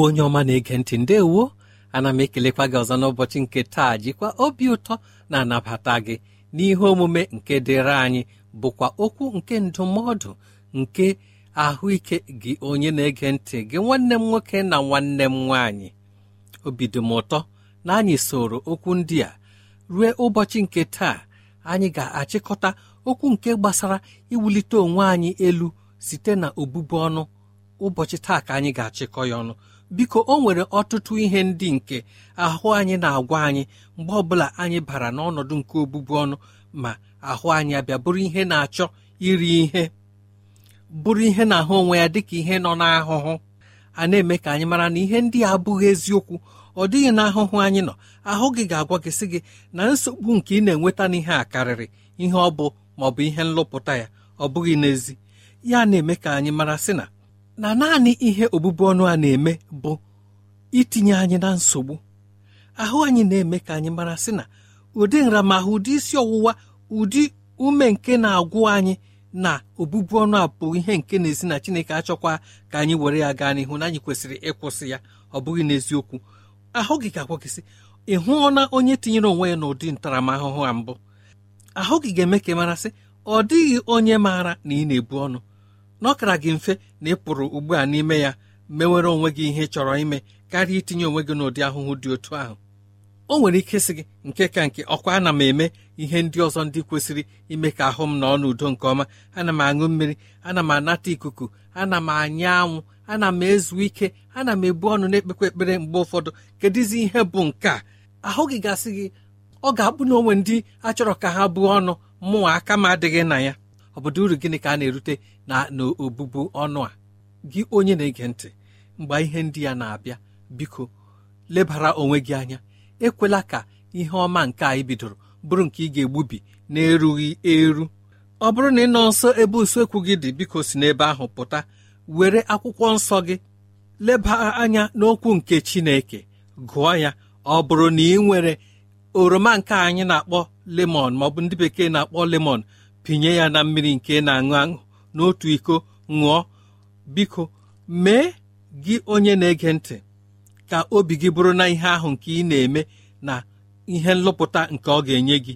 Igbo onye ọma na-ege ntị. Ndewo ana m ekelekwa gị ọzọ n'ụbọchị nke taa. Jikwa obi ụtọ na-anabata gị n'ihe omume nke dịrị anyị bụkwa okwu nke ndụmọdụ nke ahụike gị onye na-ege ntị gị nwanne m nwoke na nwanne m nwaanyị. Obi m ụtọ na anyị soro okwu ndị a rue ụbọchị nke taa. Anyị ga-achịkọta okwu nke gbasara iwulite onwe anyị elu site na obubu ọnụ. Ụbọchị taa ka anyị ga-achịkọ ya ọnụ. Biko o nwere ọtụtụ ihe ndị nke ahụ anyị na-agwa anyị mgbe ọbụla anyị bara n'ọnọdụ nke obụbu ọnụ ma ahụ anyị abịa bụrụ ihe na-achọ iri ihe bụrụ ihe na-ahụ onwe ya dịka ihe nọ n'ahụhụ. A na-eme ka anyị mara na ihe ndị a abụghị eziokwu. Ọ dịghị n'ahụhụ anyị nọ. Ahụ gị ga-agwa gị sị gị na nsogbu nke ị na-enweta n'ihe a karịrị ihe ọ bụ ma ọ bụ ihe nlụpụta ya ọ bụghị n'ezi. Ya na-eme ka anyị mara sị na na naanị ihe obụbu ọnụ a na-eme bụ itinye anyị na nsogbu. Ahụ anyị na-eme ka anyị mara sị na ụdị nramahụ ụdị isi ọwụwa ụdị ume nke na-agwụ anyị na obụbu ọnụ a bụ ihe nke na-esi na Chineke achọkwa ka anyị were ya gaa n'ihu na anyị kwesịrị ịkwụsị ya. Ọ bụghị n'eziokwu. Ahụ gị ga-agwa sị ị hụọna onye tinyere onwe ya n'ụdị ntaramahụhụ a mbụ? Ahụ gị ga-eme ka ị mara sị ọ dịghị onye maara na ị na-ebu ọnụ. Na gị mfe na ị pụrụ ugbu a n'ime ya mewere onwe gị ihe chọrọ ime karịa itinye onwe gị n'ụdị ahụhụ dị otu ahụ. O nwere ike sị gị nke ka nke ọkwa ana m eme ihe ndị ọzọ ndị kwesịrị ime ka ahụ m nọ n'udo nke ọma. Ana m aṅụ mmiri ana m anata ikuku ana m anya anwụ ana m ezu ike ana m ebu ọnụ na-ekpekwa ekpere mgbe ụfọdụ. Kedụzi ihe bụ nke a? Ahụ gị gasị gị ọ ga-abụ na onwe ndị achọrọ ka ha buo ọnụ mụnwa aka m adịghị na ya. Obodo uru gịnị ka a na-erute na n'obubu ọnụ a? Gị onye na-ege ntị mgbe ihe ndị ya na-abịa biko lebara onwe gị anya. Ekwela ka ihe ọma nke a bidoro bụrụ nke ị ga-egbubi na-erughị eru. Ọ bụrụ na ị nọ nso ebe usekwu gị dị biko si n'ebe ahụ pụta. Were akwụkwọ nsọ gị leba anya n'okwu nke chineke. Gụọ ya. Ọ bụrụ na ị nwere oroma nke anyị na-akpọ lemon maọbụ ndị bekee na-akpọ lemon pinye ya na mmiri nke na-aṅụ aṅụ n'otu iko ṅụọ. Biko mee gị onye na-ege ntị ka obi gị bụrụ na ihe ahụ nke ị na-eme na ihe nlụpụta nke ọ ga-enye gị.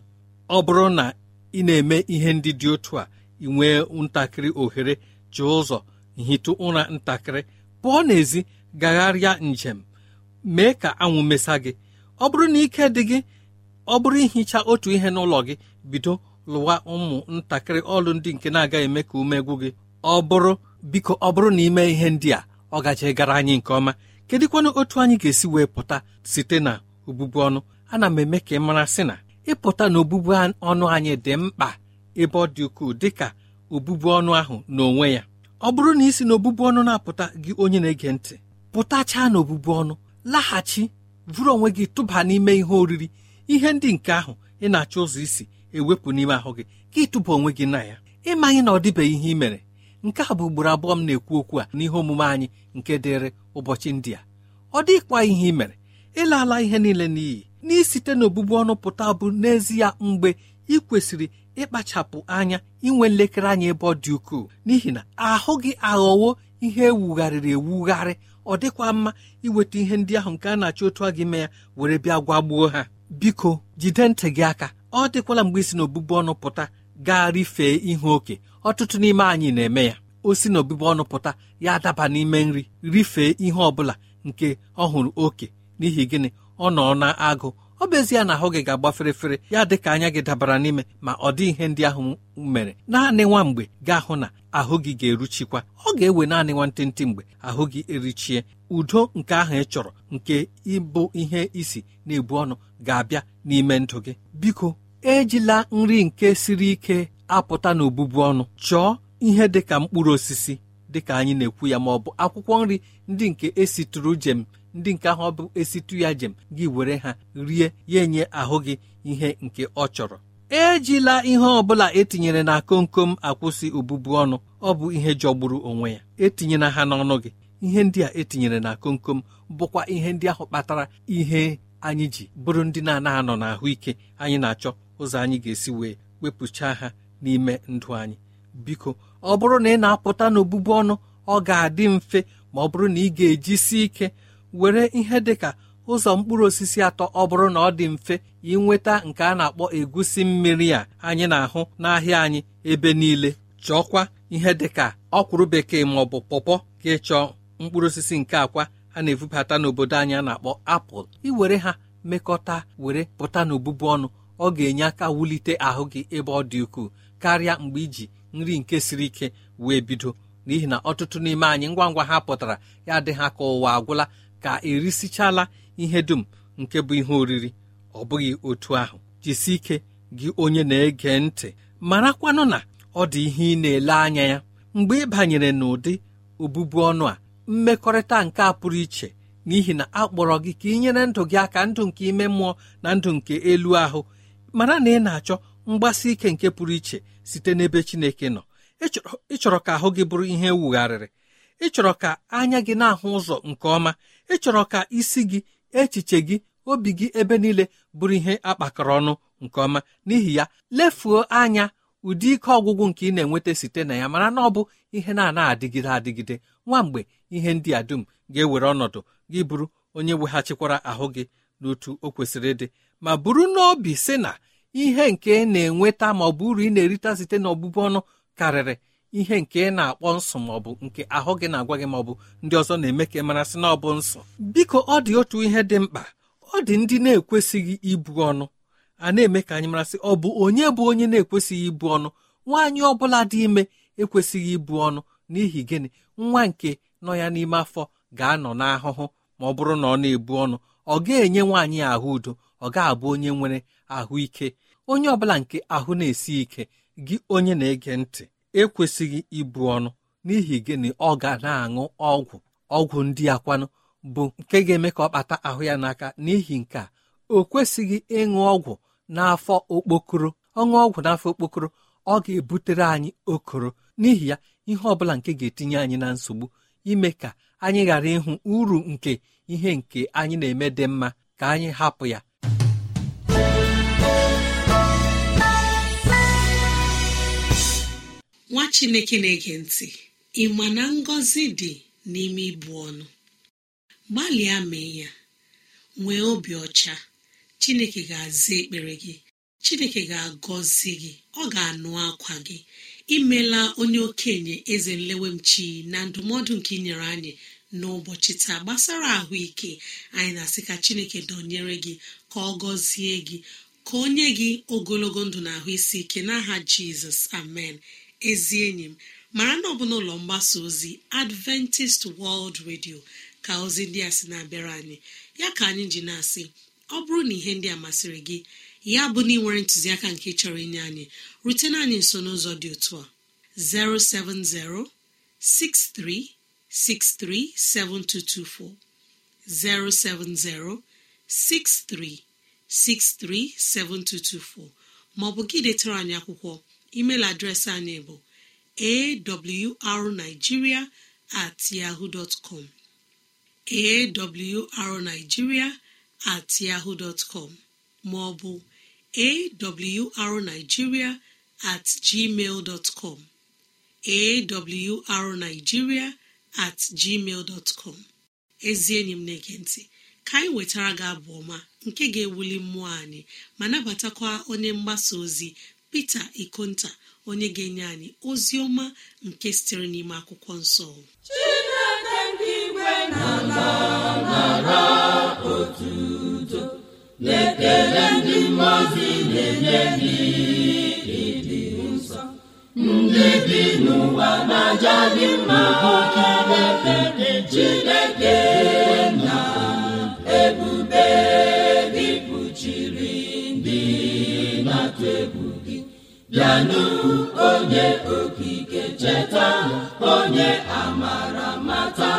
Ọ bụrụ na ị na-eme ihe ndị dị otu a ị nwee ntakịrị ohere ji ụzọ nhitụ ụra ntakịrị pụọ n'ezi gagharịa njem. Mee ka anwụ mesa gị. Ọ bụrụ na ike dị gị ọ bụrụ ihicha otu ihe n'ụlọ gị bido lụwa ụmụ ntakịrị ọlụ ndị nke na-agaghị eme ka ume gị. Ọ bụrụ biko ọ bụrụ na ime ihe ndị a ọ gaje gara anyị nke ọma. Kedụkwanụ otu anyị ga-esi wee pụta site na obubu ọnụ? Ana m eme ka ị mara sị na ịpụta na obubu ọnụ anyị dị mkpa ebe ọ dị ukwuu dịka obubu ọnụ ahụ n'onwe ya. Ọ bụrụ na isi na obụbu ọnụ na-apụta gị onye na-ege ntị pụtachaa na obụbu ọnụ laghachi vụrụ onwe gị tụba n'ime ihe oriri ihe ndị nke ahụ ị na-achọ ụzọ isi ewepụ n'ime ahụ gị ka ịtụba onwe gị na ya. Ịmanye na ọ dịbeghị ihe ị mere. Nke a bụ ugboro abụọ m na-ekwu okwu a n'ihe omume anyị nke dịrị ụbọchị ndị a. Ọ dịkwa ihe ị mere. Ịlala ihe niile n'iyi n'isite n'obụbu ọnụ pụta bụ n'ezie mgbe ị kwesịrị ịkpachapụ anya inwe nlekere anya ebe ọ dị ukwuu. N'ihi na ahụ gị aghọwo ihe ewugharịrị ewugharị. Ọ dịkwa mma iweta ihe ndị ahụ nke a na-achọ otu a gị mee ya were bịa gwagbuo ha. Biko jide ntị gị aka. Ọ dịkwala mgbe isi n'obụbu ọnụ pụta gaa rifee ihe oke. Ọtụtụ n'ime anyị na-eme ya. O si n'obụbu ọnụ pụta ya adaba n'ime nri rifee ihe ọ bụla nke ọ hụrụ oke. N'ihi gịnị? Ọ nọ na agụ. Ọ bụ ezie na ahụ gị ga-agba ferefere ya dị ka anya gị dabara n'ime ma ọ dị ihe ndị ahụ mere. Naanị nwa mgbe ga-ahụ na ahụ gị ga-eruchikwa. Ọ ga-ewe naanị nwantịntị mgbe ahụ gị erichie. Udo nke ahụ ị chọrọ nke ịbụ ihe isi na-ebu ọnụ ga-abịa n'ime ndụ gị. Biko ejila nri nke siri ike apụta n'obụbu ọnụ. Chọọ ihe dị ka mkpụrụ osisi dị ka anyị na-ekwu ya ma ọ bụ akwụkwọ nri ndị nke esitụrụ jem ndị nke ahụ bụ esitu ya jem gị were ha rie ya enye ahụ gị ihe nke ọ chọrọ. Ejila ihe ọ bụla etinyere na komkom akwụsị obụbu ọnụ ọ bụ ihe jọgburu onwe ya. Etinyela ha n'ọnụ gị. Ihe ndị a etinyere na komkom bụkwa ihe ndị ahụ kpatara ihe anyị ji bụrụ ndị na-anaghị anọ n'ahụike anyị na-achọ ụzọ anyị ga-esi wee wepụcha ha n'ime ndụ anyị. Biko ọ bụrụ na ị na-apụta n'obụbu ọnụ ọ ga-adị mfe ma ọ bụrụ na ị ga-ejisi ike were ihe dịka ụzọ mkpụrụ osisi atọ ọ bụrụ na ọ dị mfe inweta nke a na-akpọ egusi mmiri a anyị na-ahụ n'ahịa anyị ebe niile. Chọọkwa ihe dịka ọkwụrụ bekee ma ọ bụ pọpọ ka ịchọọ mkpụrụ osisi nke akwa a na-ebubata n'obodo anyị a na-akpọ apụl iwere ha mekọta were pụta n'obụbu ọnụ. Ọ ga-enye aka wulite ahụ gị ebe ọ dị ukwuu karịa mgbe iji nri nke siri ike wee bido. N'ihi na ọtụtụ n'ime anyị ngwa ngwa ha pụtara ya dị ha ka ụwa agwụla ka erisichala ihe dum nke bụ ihe oriri. Ọ bụghị otu ahụ. Jisi ike gị onye na-ege ntị marakwanụ na ọ dị ihe ị na-ele anya ya. Mgbe ị banyere n'ụdị obubu ọnụ a mmekọrịta nke a pụrụ iche. N'ihi na a kpọrọ gị ka ị nyere ndụ gị aka ndụ nke ime mmụọ na ndụ nke elu ahụ. Mara na ị na-achọ mgbasi ike nke pụrụ iche site n'ebe Chineke nọ. Ịchọrọ ka ahụ gị bụrụ ihe ewugharịrị ị chọrọ ka anya gị na-ahụ ụzọ nke ọma. Ị chọrọ ka isi gị echiche gị obi gị ebe niile bụrụ ihe akpakọrọ ọnụ nke ọma. N'ihi ya lefuo anya ụdị ike ọgwụgwụ nke ị na-enweta site na ya. Mara na ọ bụ ihe na-anaghị adịgide adịgide nwa mgbe ihe ndị a dum ga-ewere ọnọdụ gị bụrụ onye weghachikwara ahụ gị. N'otu o kwesịrị ịdị ma bụrụ n'obi sị na ihe nke na-enweta ma ọ bụ uru ị na-erita site n'ọbụbụ ọnụ karịrị ihe nke na-akpọ nsọ maọbụ nke ahụ gị na-agwa gị maọbụ ndị ọzọ na-eme ka mara sị na ọ bụ nsọ biko ọ dị otu ihe dị mkpa. Ọ dị ndị na-ekwesịghị ibu ọnụ. A na-eme ka anyị marasị ọ bụ onye bụ onye na-ekwesịghị ibu ọnụ? Nwaanyị ọ bụla dị ime ekwesịghị ibu ọnụ. N'ihi gịnị? Nwa nke nọ ya n'ime afọ ga-anọ n'ahụhụ ma ọ bụrụ na ọ na-ebu ọnụ. Ọ ga-enye nwaanyị ahụ udo ọ ga-abụ onye nwere ahụike onye ọbụla nke ahụ na-esi ike gị onye na-ege ntị. Ekwesịghị ibu ọnụ n'ihi gịnị? Ọ ga na-aṅụ ọgwụ ọgwụ ndị akwanụ bụ nke ga-eme ka ọ kpata ahụ ya n'aka. N'ihi nke a o kwesịghị ịṅụ ọgwụ n'afọ okpokoro. Ọṅụ ọgwụ n'afọ okpokoro ọ ga-ebutere anyị okoro. N'ihi ya ihe ọ bụla nke ga-etinye anyị na nsogbu ime ka anyị ghara ịhụ uru nke ihe nke anyị na-eme dị mma ka anyị hapụ ya. Nwa chineke na-ege ntị ị ma na ngọzi dị n'ime ibu ọnụ? Gbalịa mee ya. Nwee obi ọcha. Chineke ga-aza ekpere gị. Chineke ga-agọzi gị. Ọ ga-anụ akwa gị. Imela onye okenye eze nlewemchi na ndụmọdụ nke inyere anyị n'ụbọchị taa gbasara ahụike anyị na-asị ka chineke dọnyere gị ka ọ gọzie gị ka o nye gị ogologo ndụ na ahụ isi ike n'aha jizọs. Amen. Ezi enyi m mara na ọ bụ n'ụlọ mgbasa ozi adventist world radio ka ozi ndị a sị na-abịara anyị. Ya ka anyị ji na-asị ọ bụrụ na ihe ndị a masịrị gị ya bụ na ị nwere ntụziaka nke chọrọ inye anyị rutena anyị nso n'ụzọ dị otu a. 070 6363 7224 070 6363 7224 maọbụ gị detara anyị akwụkwọ email adreesị anyị bụ awrnigeria at yahoo dot com at yahoo dot maọbụ awrnigeria at gmail dot com awrnigeria at gmail dot com. Ezi enyi m na-ege ntị ka anyị wetara gị abụ ọma nke ga-ewuli mmụọ anyị ma nabatakwa onye mgbasa ozi Pita Ikonta onye ga-enye anyị ozi ọma nke sitere n'ime akwụkwọ nsọ. Na-ekele ndị mmụọ na-enye gị ndị bi n'ụwa na-aja gị mma. Chineke Chineke na ebube gị kpuchiri ndị na-atụ egwu gị. Bịanụ onye okike cheta onye amara mata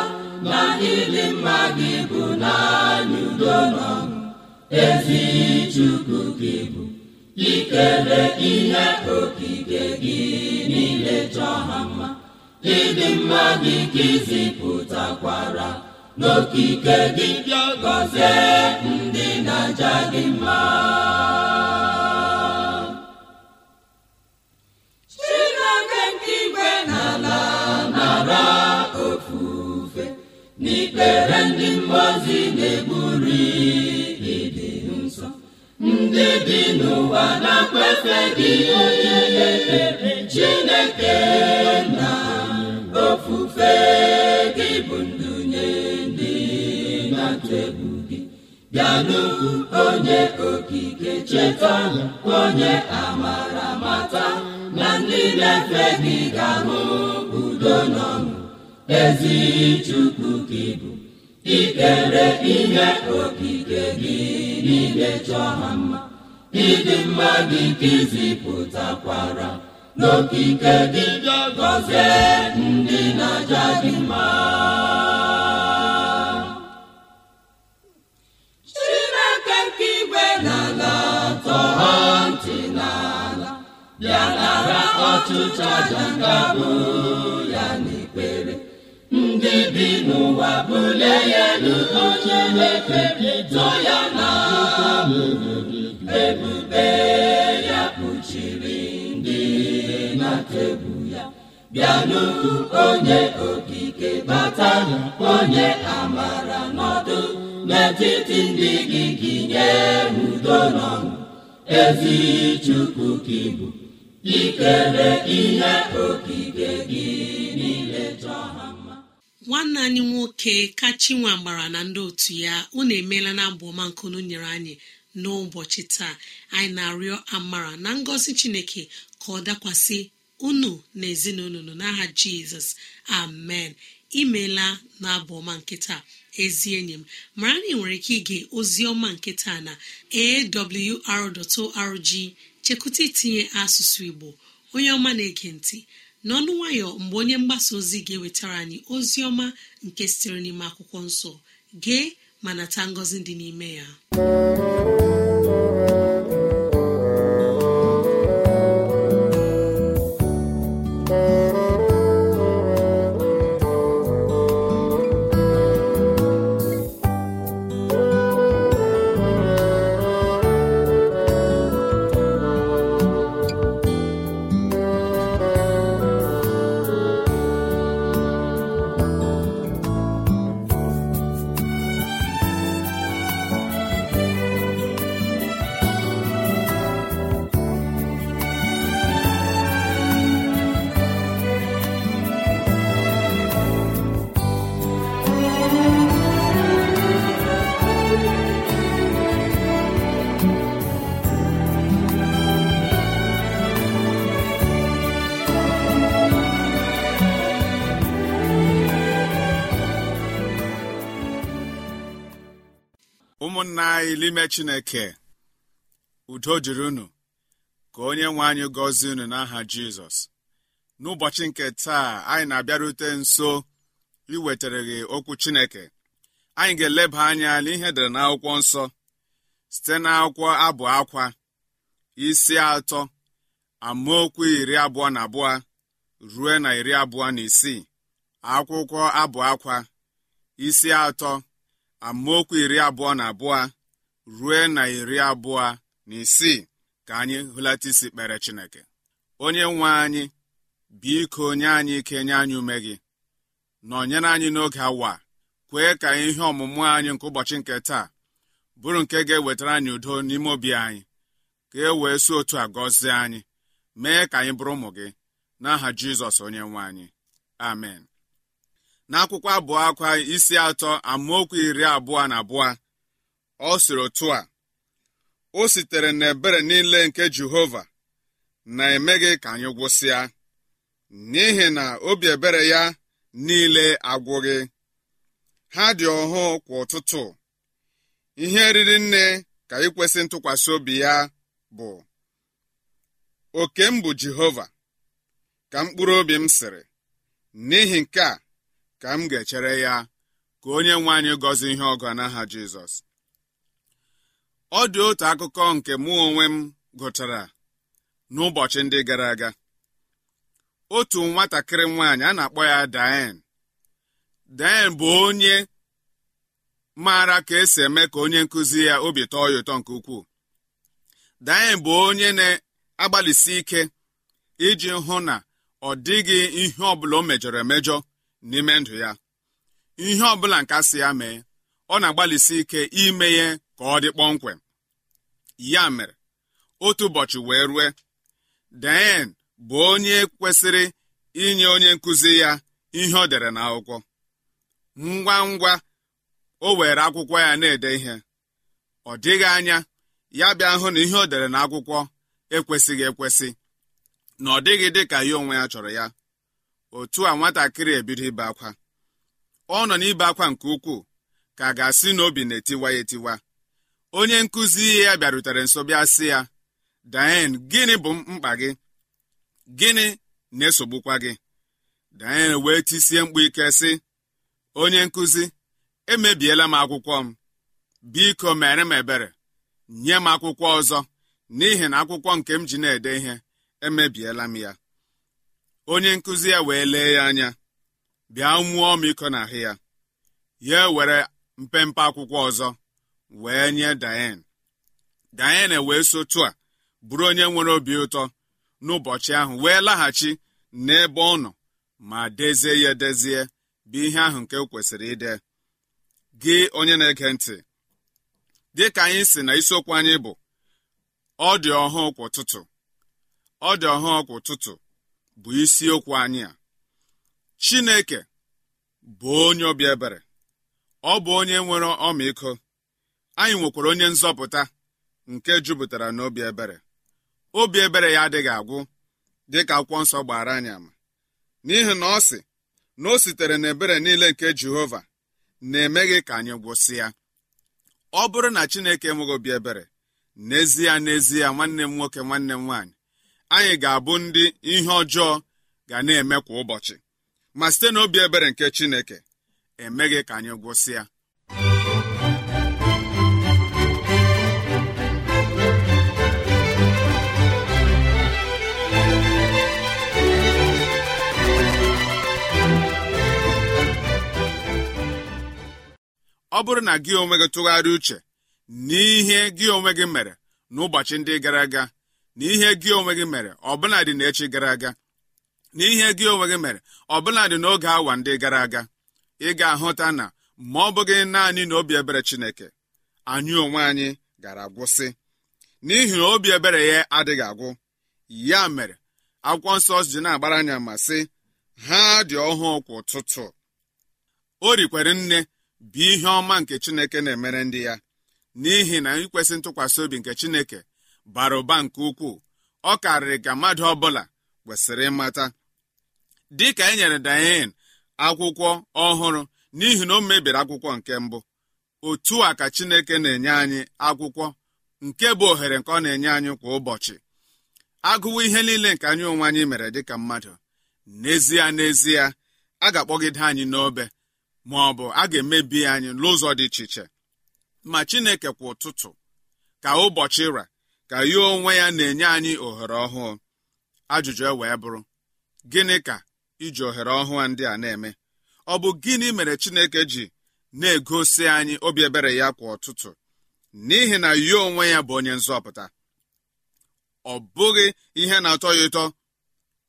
na ịdị mma gị bụ naanị udo n'ọṅụ ezi chukwu gị bụ. Ikele ihe okike gị niile chọọ ha mma. Ịdị mma gị ka izipụtakwara. N'okike gị gọzie ndị na-aja gị mma. Chineke nke igwe n'ala nara ofufe. N'ikpere ndị mmụozi na-egburi ịdị ndị bi n'ụwa na-akwefe gị Chineke na ofufe gị bụ ndụ nye na-atụ gị. Bịanụ onye okike cheta onye amara mata na ndị na-efe gị ga-ahụ udo n'ọṅụ ezi chukwu ka ịbụ ikere ihe okike gị niile chọọ ha mma. Ịdị mma gị ka izipụtakwara n'okike gị gọzie ndị na-aja gị mma. Chineke nke igwe n'ala tọọ ntị n'ala. Bịa nara ọchịchị aja nke bụ ya n'ikpere. Ndị bi n'ụwa bulie ya elu Chineke too ya na bịanụ onye okike bata onye amara n'ọdụ n'etiti ndị gị kinye udo n'ọṅụ ezi chukwu ka ịbụ ikere ihe okike gị niile chọọ ha nwanne anyị nwoke kachinwa gbara na ndị otu ya unu emeela na abụ ọma nke unu nyere anyị n'ụbọchị taa. Anyị na-arịọ amara na ngọzi chineke ka ọ dakwasị unu na ezinụlọ unu n'aha jizọs. Amen. Imeela na abụ ọma nke taa ezi enyi m. Mara na ị nwere ike ige ozi ọma nke taa na awr.org chekwụta itinye asụsụ igbo onye ọma na-ege ntị. N'ọnụ nwayọ mgbe onye mgbasa ozi ga-ewetara anyị ozi ọma nke sitere n'ime akwụkwọ nsọ. Gee ma nata ngọzi dị n'ime ya. Anyị n'ime chineke udo dịrị unu. Ka onye nwe anyị gọzie unu n'aha jizọs. N'ụbọchị nke taa anyị na-abịarute nso iwetara gị okwu chineke. Anyị ga-eleba anya n'ihe dere n'akwụkwọ nsọ site n'akwụkwọ abụ akwa isi atọ amaokwu iri abụọ na abụọ ruo na iri abụọ na isii. Akwụkwọ abụ akwa isi atọ amaokwu iri abụọ na abụọ ruo na iri abụọ na isii ka anyị hụlata isi kpere chineke. Onye nwe anyị biko nye anyị ike nye anyị ume gị. Nọnyere anyị n'oge awa kwee ka ihe ọmụmụ anyị nke ụbọchị nke taa bụrụ nke ga-ewetara anyị udo n'ime obi anyị ka e wee si otu a gọzie anyị mee ka anyị bụrụ ụmụ gị. N'aha jizọs onye nwe anyị. Amen. N'akwụkwọ abụọ akwa isi atọ amaokwu iri abụọ na abụọ ọ sịrị otu a o sitere n'ebere niile nke jehova na-emeghị ka anyị gwụsịa n'ihi na obi ebere ya niile agwụghị. Ha dị ọhụụ kwa ụtụtụ. Ihe riri nne ka ikwesị ntụkwasị obi ya bụ oke m bụ jehova ka mkpụrụ obi m sịrị n'ihi nke a ka m ga-echere ya ka onye nwe anyị gọzie ihe ọgụ n'aha jizọs ọ dị otu akụkọ nke mụ onwe m gụtara n'ụbọchị ndị gara aga. Otu nwatakịrị nwaanyị a na-akpọ ya Diane. Diane bụ onye maara ka esi eme ka onye nkụzi ya obi tọọ ya ụtọ nke ukwuu. Diane bụ onye na-agbalịsi ike iji hụ na ọ dịghị ihe ọbụla o mejọrọ emejọ n'ime ndụ ya. Ihe ọbụla nke asị ya mee ọ na-agbalịsi ike ime ya ka ọ dị kpọmkwem. Ya mere otu ụbọchị wee rue Diane bụ onye kwesịrị inye onye nkụzi ya ihe o dere n'akwụkwọ. Ngwa ngwa o were akwụkwọ ya na-ede ihe. Ọ dịghị anya ya bịa hụ na ihe o dere n'akwụkwọ ekwesịghị ekwesị na ọ dịghị dị ka ya onwe ya chọrọ ya. Otu a nwatakịrị ebido ibe akwa. Ọ nọ n'ibe akwa nke ukwuu ka ga-asị na obi na-etiwa ya etiwa. Onye nkụzi ya bịarutere nso bịa sị ya Diane gịnị bụ mkpa gị? Gịnị na-esogbukwa gị? Diane wee tisie mkpu ike sị onye nkụzi emebiela m akwụkwọ m. Biko mere m ebere. Nye m akwụkwọ ọzọ. N'ihi na akwụkwọ nke m ji na-ede ihe emebiela m ya. Onye nkụzi ya wee lee ya anya bịa nwụọ m iko n'ahụ ya. Ya were mpempe akwụkwọ ọzọ. Wee nye Diane. Diane wee sotu a bụrụ onye nwere obi ụtọ n'ụbọchị ahụ wee laghachi n'ebe ọ nọ ma dezie ya edezie bụ ihe ahụ nke kwesịrị ide. Gị onye na-ege ntị dị ka anyị si na isiokwu anyị bụ ọ dị ọhụụ kwa ọ dị ọhụụ kwa ụtụtụ bụ isiokwu anyị a. Chineke bụ onye obi ebere. Ọ bụ onye nwere ọmịiko. Anyị nwekwara onye nzọpụta nke jupụtara n'obi ebere. Obi ebere ya adịghị agwụ dịka akwụkwọ nsọ gbara anyị ama. N'ihi na ọ sị na o sitere n'ebere niile nke Jehova na-emeghị ka anyị gwụsịa. Ọ bụrụ na Chineke enweghị obi ebere n'ezie n'ezie nwanne m nwoke nwanne m nwaanyị anyị ga-abụ ndị ihe ọjọọ ga na-eme kwa ụbọchị. Ma site n'obi ebere nke Chineke emeghị ka anyị gwụsịa. Ọ bụrụ na gị onwe gị tụgharịa uche n'ihe gị onwe gị mere n'ụbọchị ndị gara aga na gị onwe gị mere ọbụladị n'echi gara aga na gị onwe gị mere ọbụladị n'oge awa ndị gara aga ị ga-ahụta na ma ọ bụghị naanị na obi ebere Chineke anyị onwe anyị gara agwụsị. N'ihi na obi ebere ya adịghị agwụ ya mere akwụkwọ nsọ ji na-agbara anya ma sị ha dị ọhụụ kwa ụtụtụ. O rikwere nne bụ ihe ọma nke Chineke na-emere ndị ya. N'ihi na ikwesị ntụkwasị obi nke Chineke bara ụba nke ukwuu ọ karịrị ka mmadụ ọbụla kwesịrị ịmata. Dị ka e nyere Diane akwụkwọ ọhụrụ n'ihi na o mebiri akwụkwọ nke mbụ otu a ka chineke na-enye anyị akwụkwọ nke bụ ohere nke ọ na-enye anyị kwa ụbọchị. Agụwa ihe niile nke anyị onwe anyị mere dịka mmadụ. N'ezie n'ezie a ga-akpọgide anyị n'obe. Ma ọ bụ a ga-emebi anyị n'ụzọ dị iche iche. Ma chineke kwa ụtụtụ ka ụbọchị ra ka ya onwe ya na-enye anyị ohere ọhụụ. Ajụjụ e wee bụrụ gịnị ka iji ohere ọhụụ ndị a na-eme? Ọ bụ gịnị mere chineke ji na-egosi anyị obi ebere ya kwa ụtụtụ? N'ihi na ya onwe ya bụ onye nzọpụta. Ọ bụghị ihe na-atọ ya ụtọ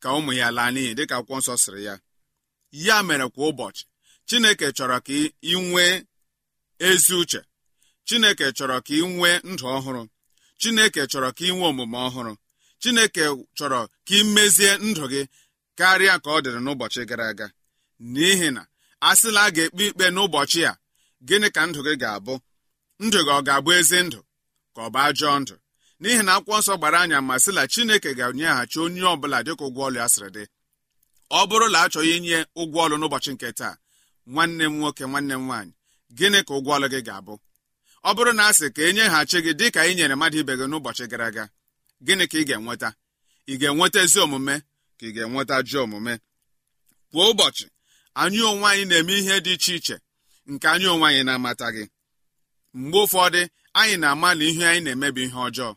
ka ụmụ ya laa n'iyi dịka akwụkwọ nsọ sịrị ya. Ya mere kwa ụbọchị chineke chọrọ ka ị nwee ezi uche. Chineke chọrọ ka ị nwee ndụ ọhụrụ. Chineke chọrọ ka ị nwee omume ọhụrụ. Chineke chọrọ ka ị mezie ndụ gị karịa ka ọ dịrị n'ụbọchị gara aga. N'ihi na a sịla a ga-ekpe ikpe n'ụbọchị a gịnị ka ndụ gị ga-abụ? Ndụ gị ọ ga-abụ ezi ndụ? Ka ọ bụ ajọ ndụ? N'ihi na akwụkwọ nsọ gbara anya ma sịla chineke ga-enyeghachi onye ọbụla dịka ụgwọ ọlụ ya sịrị dị. Ọ bụrụ na achọghị inye ụgwọ ọlụ n'ụbọchị nke taa nwanne m nwoke nwanne m nwaanyị gịnị ka ụgwọ ọlụ gị ga-abụ? Ọ bụrụ na a sị ka e nyeghachi gị dị ka ị nyere mmadụ ibe gị n'ụbọchị gara aga gịnị ka ị ga-enweta? Ị ga-enweta ezi omume? Ka ị ga-enweta ajọ omume? Kwa ụbọchị anyị onwe anyị na-eme ihe dị iche iche nke anyị onwe anyị na-amataghị mgbe ụfọdụ anyị na-amalị ihe anyị na-eme bụ ihe ọjọọ.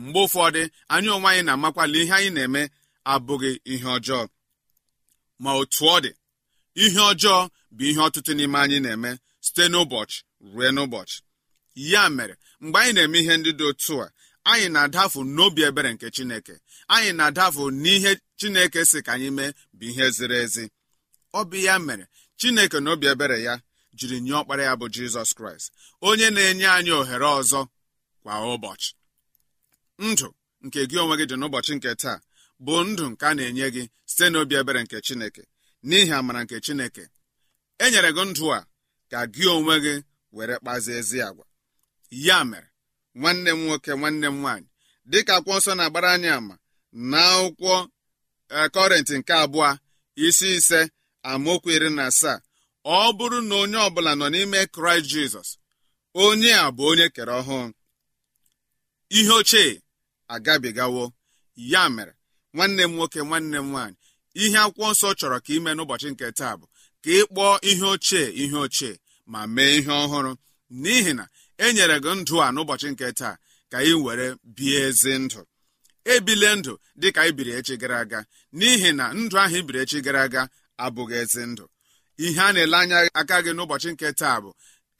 Mgbe ụfọdụ anyị onwe anyị na-amakwala ihe anyị na-eme abụghị ihe ọjọọ. Ma otu ọ dị ihe ọjọọ bụ ihe ọtụtụ n'ime anyị na-eme site n'ụbọchị ruo n'ụbọchị. Ya mere mgbe anyị na-eme ihe ndị dị otu a anyị na-adafu n'obi ebere nke chineke. Anyị na-adafu n'ihe chineke si ka anyị mee bụ ihe ziri ezi. Ọ bụ ya mere chineke na obi ebere ya jiri nye ọkpara ya bụ jizọs kraịst onye na-enye anyị ohere ọzọ kwa ụbọchị. Ndụ nke gị onwe gị dị n'ụbọchị nke taa bụ ndụ nke a na-enye gị site n'obi ebere nke chineke. N'ihi amara nke chineke. E nyere gị ndụ a ka gị onwe gị were kpazie ezi agwa. Ya mere nwanne m nwoke nwanne m nwaanyị dịka akwụkwọ nsọ na-agbara anyị ama na akwụkwọ kọrentị nke abụọ isi ise amaokwu iri na asaa ọ bụrụ na onye ọbụla nọ n'ime kraịst jizọs onye a bụ onye kere ọhụụ. Ihe ochie agabigawo ya mere nwanne m nwoke nwanne m nwaanyị ihe akwụkwọ nsọ chọrọ ka ime n'ụbọchị nke taa bụ ka ị kpọọ ihe ochie ihe ochie ma mee ihe ọhụrụ. N'ihi na e nyere gị ndụ a n'ụbọchị nke taa ka ị were bie ezi ndụ. Ebile ndụ dị ka ibiri echi gara aga. N'ihi na ndụ ahụ ibiri echi gara aga abụghị ezi ndụ. Ihe a na-ele anya aka gị n'ụbọchị nke taa bụ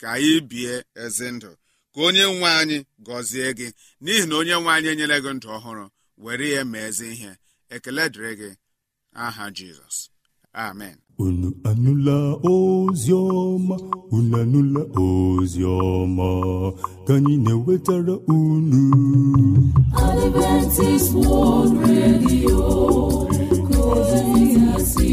ka anyị bie ezi ndụ. Ka onye nwe anyị gọzie gị. N'ihi na onye nwe anyị enyere gị ndụ ọhụrụ were ya mee ezi ihe. Ekele dịrị gị. Aha jizọs amen. Unu anụla ozi ọma unu anụla ozi ọma ka anyị na-ewetara unu. Adventist World Radio ka ozi si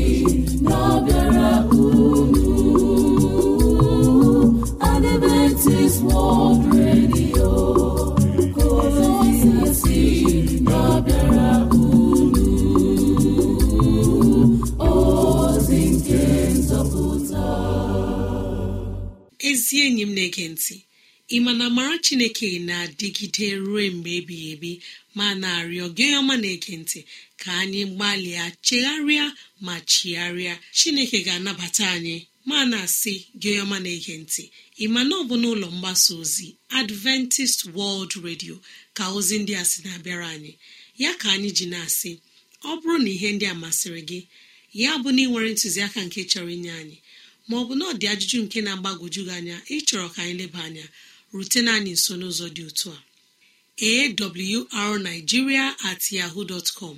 ị ma na mara chineke na-adịgide ruo mgbe ebighị ebi ma na-arịọ gị ọma na-ege ntị ka anyị gbalịa chegharịa ma chigharịa. Chineke ga-anabata anyị ma na-asị gị ọma na-ege ntị ị ma na ọ bụ n'ụlọ mgbasa ozi adventist world radio ka ozi ndị a sị na-abịara anyị? Ya ka anyị ji na-asị ọ bụrụ na ihe ndị a masịrị gị ya bụ na ị nwere ntụziaka nke chọrọ inye anyị ma ọ bụ na ọ dị ajụjụ nke na-agbagwoju gị anya ịchọrọ ka anyị leba anya rutena anyị nso n'ụzọ dị otu a. Awrnigeria at yahoo dot com.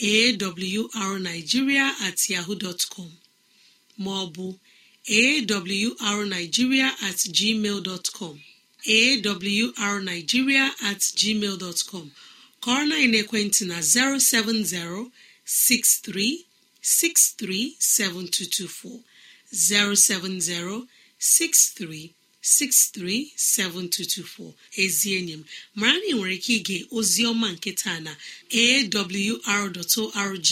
Awrnigeria at yahoo dot com. Ma ọ bụ awrnigeria at gmail dot com. Awrnigeria at gmail dot com. Kọrọ na ekwentị na 070 6363 637224 ezi enyi m mara na ị nwere ike ige oziọma nketa na awr.org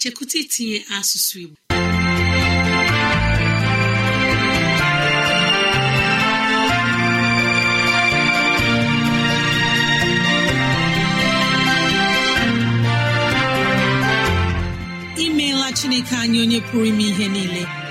chekụta itinye asụsụ igbo. Imeela chineke anyị onye pụrụ ime ihe niile.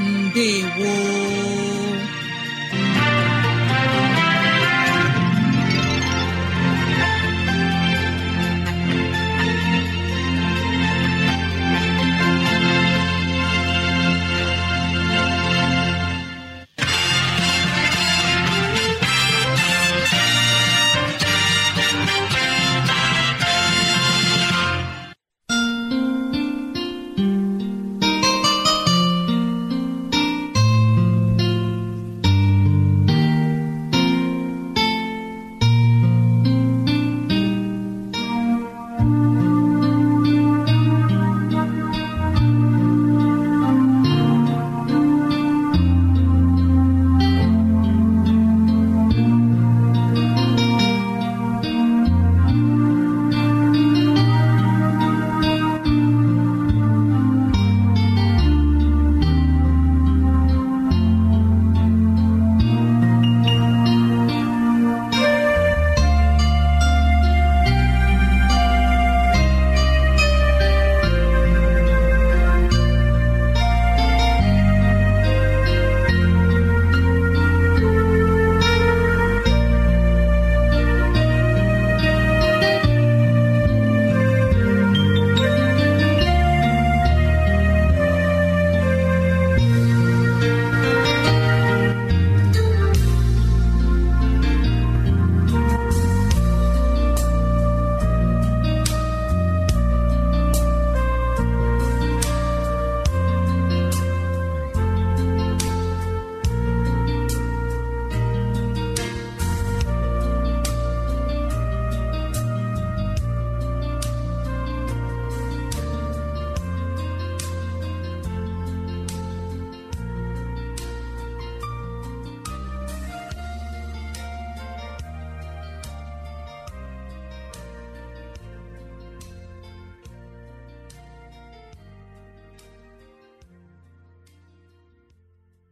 ndewo.